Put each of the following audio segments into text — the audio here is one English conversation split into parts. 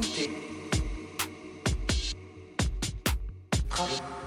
écouter. Travailler.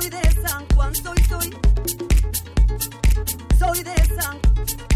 Soy de San Juan, soy, soy. Soy de San Juan.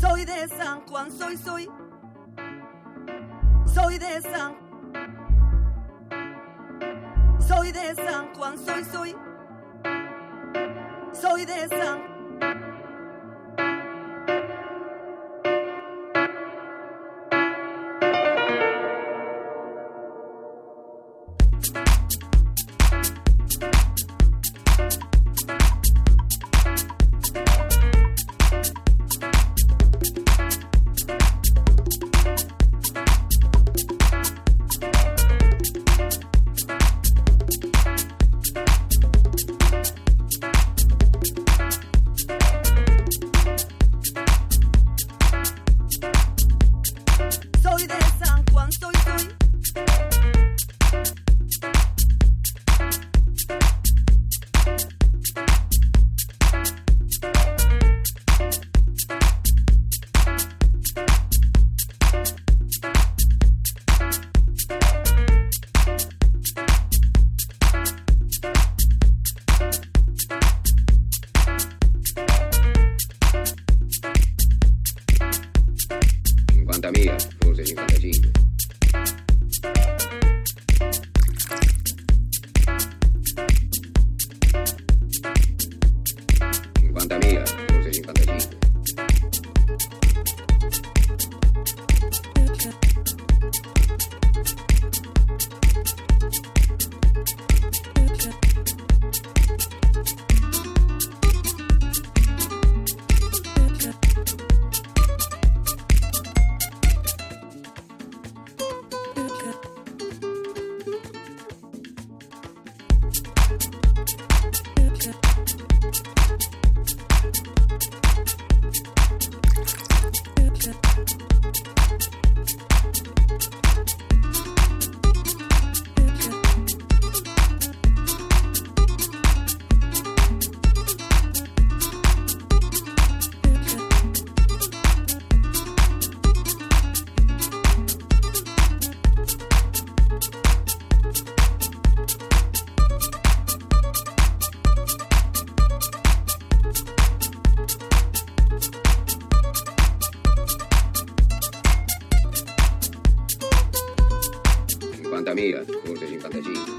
Soy de San Juan, soy, soy. Soy de San. Soy de San Juan, soy, soy. Soy de San tambigas, como se dicen fantasía.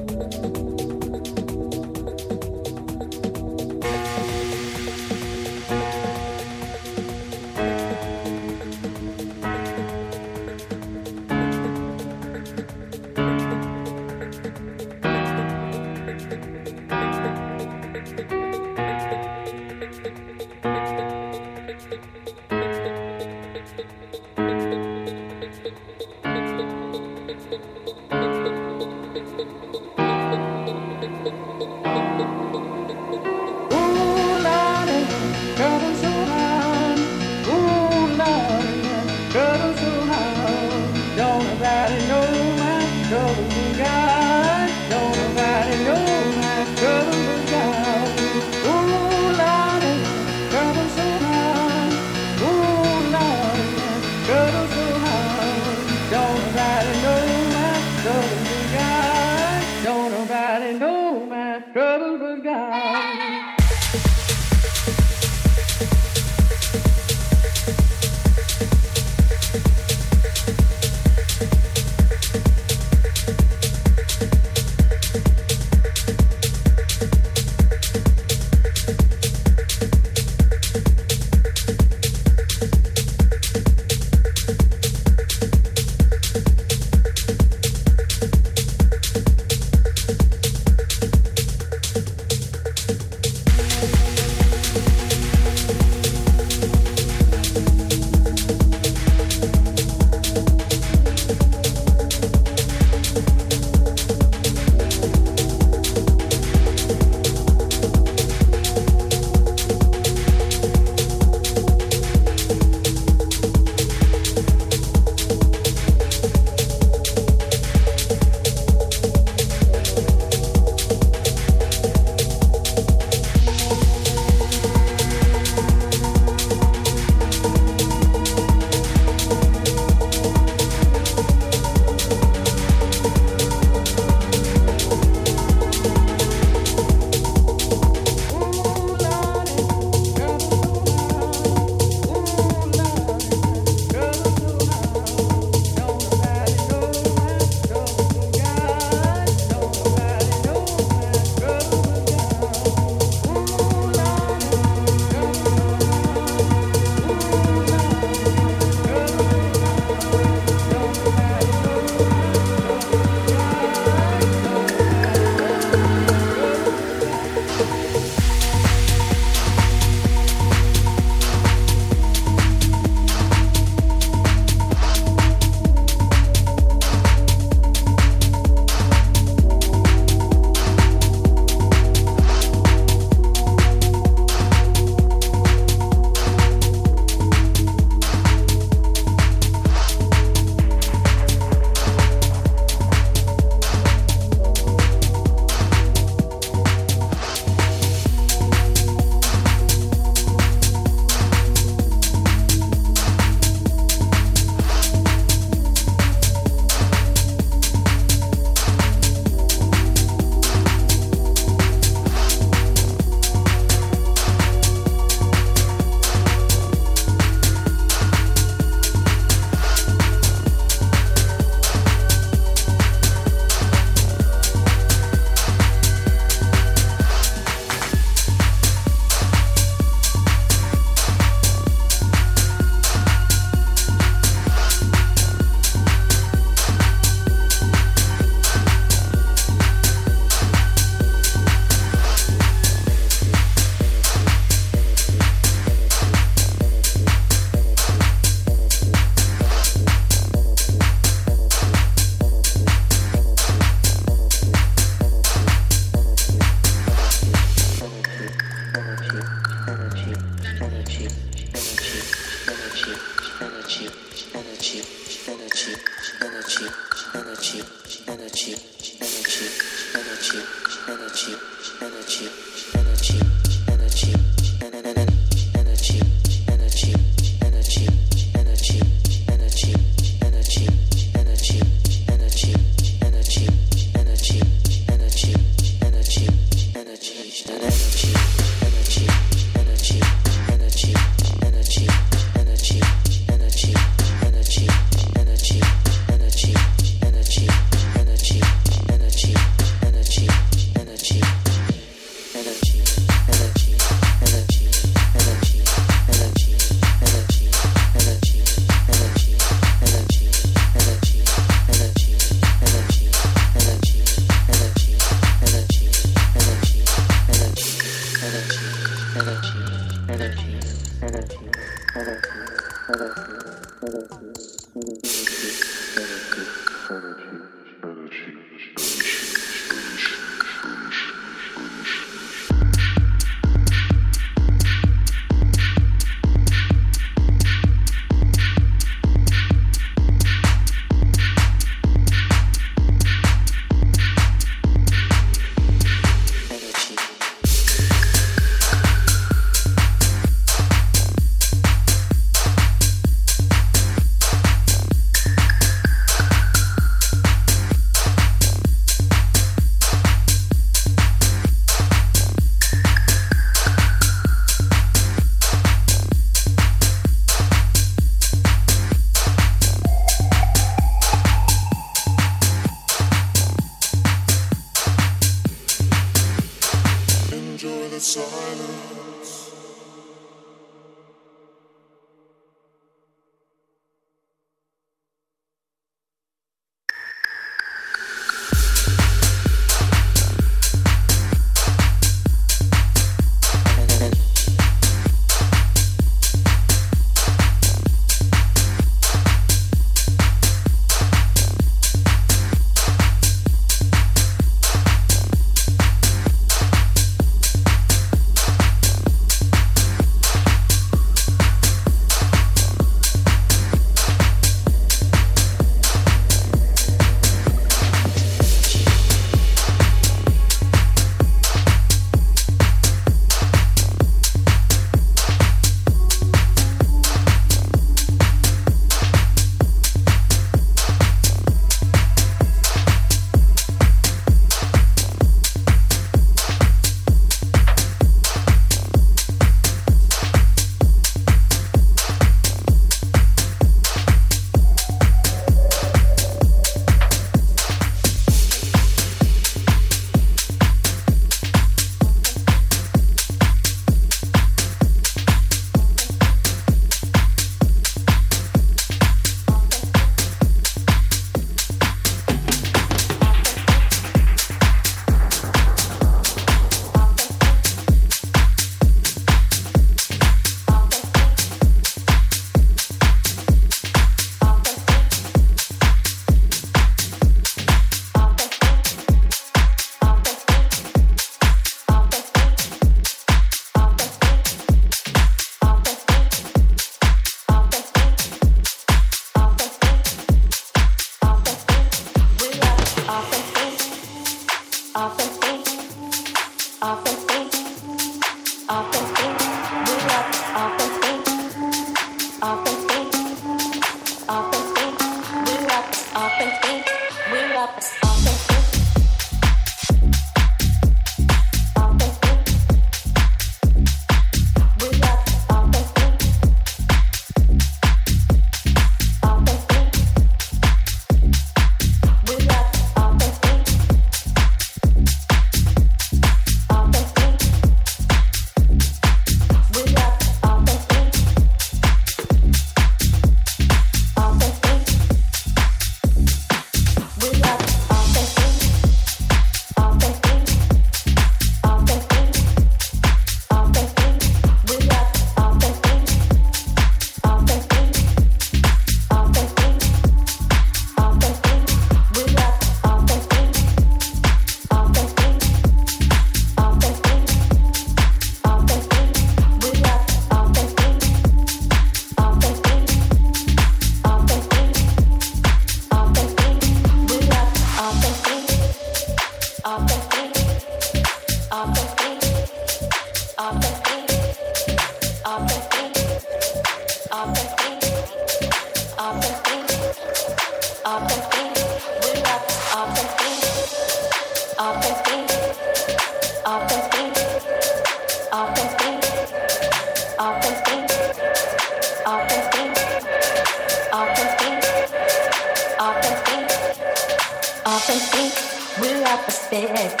often speak without respect.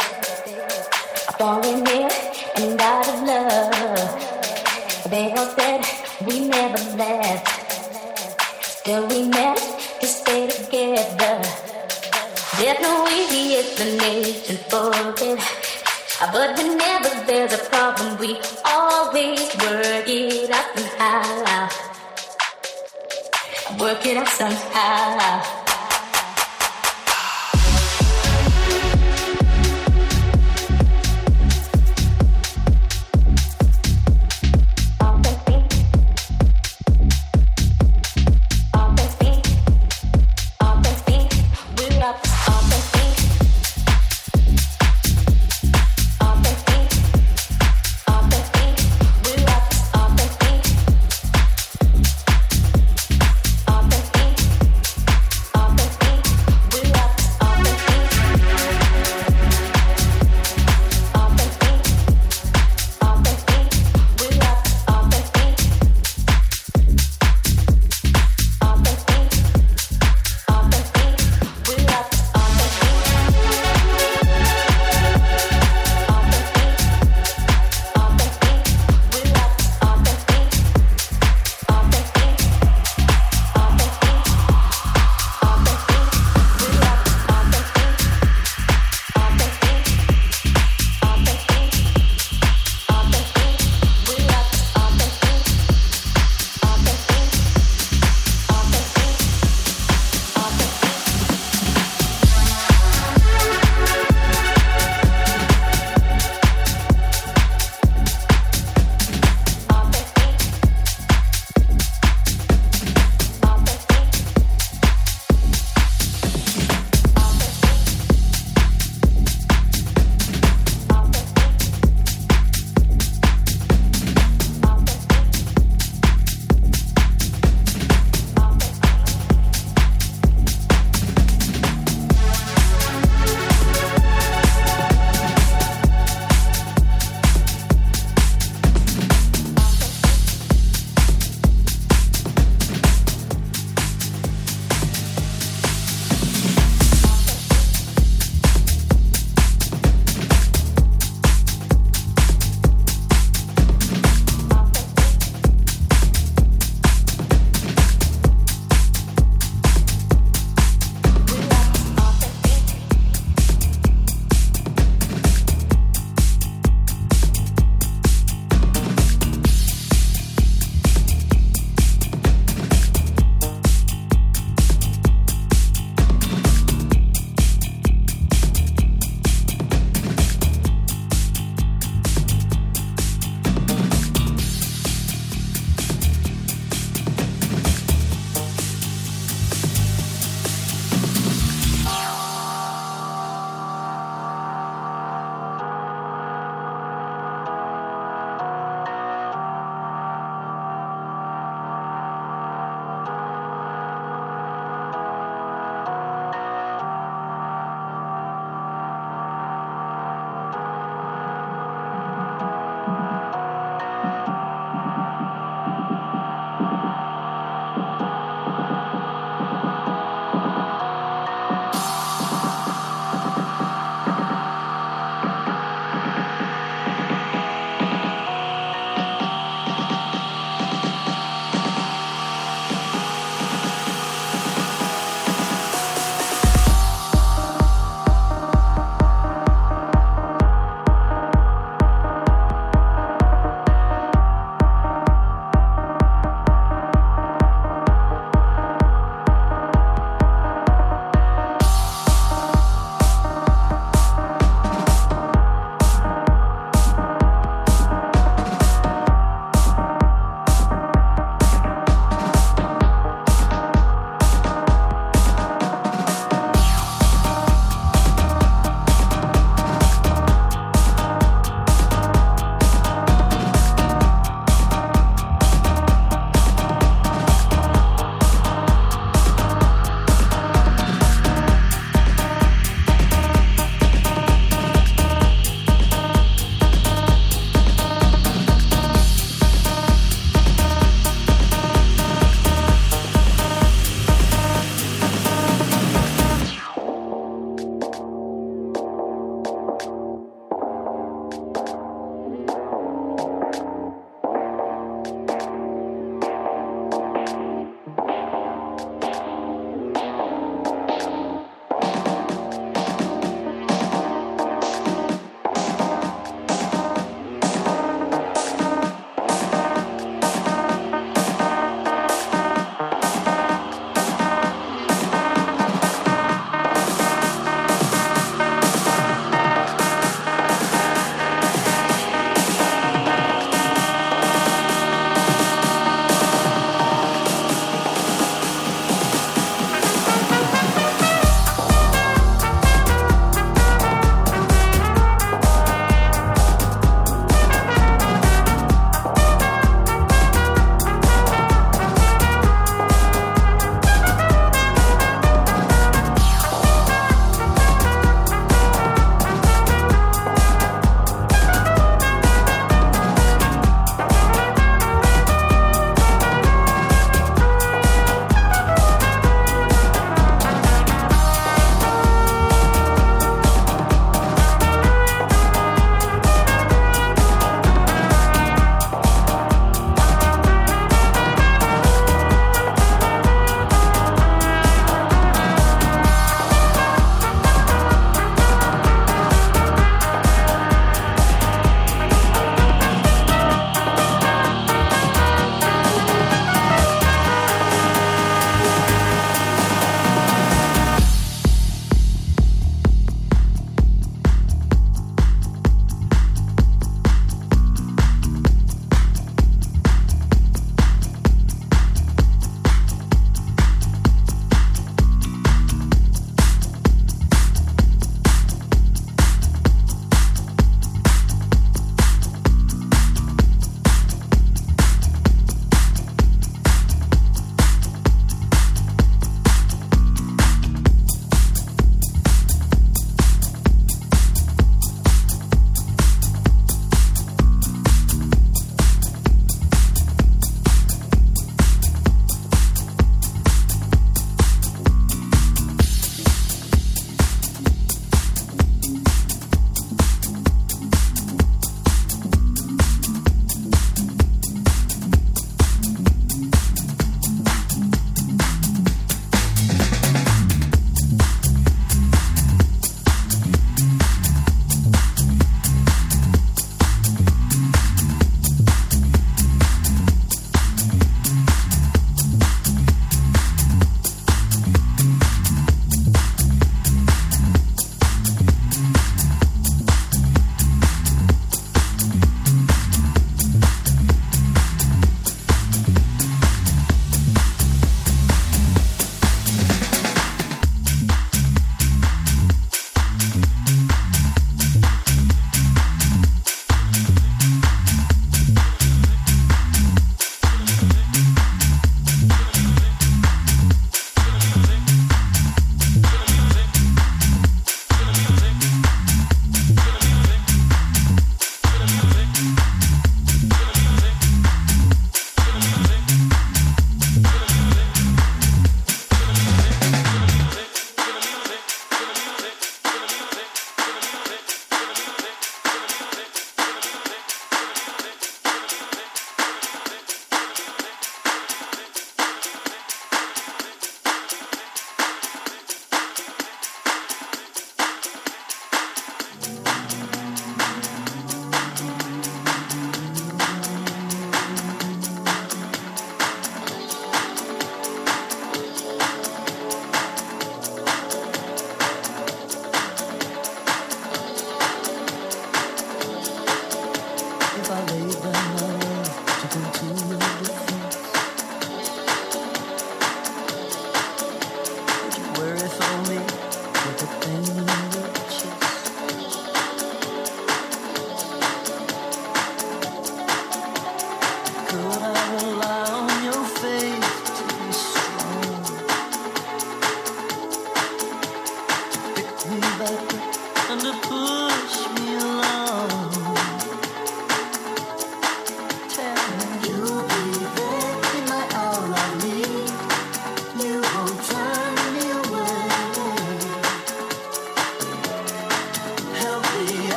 Falling in and out of love. They all said we never left. Still we met to stay together. There's no easy explanation for it. But whenever there's a problem, we always work it out somehow. Work it out somehow.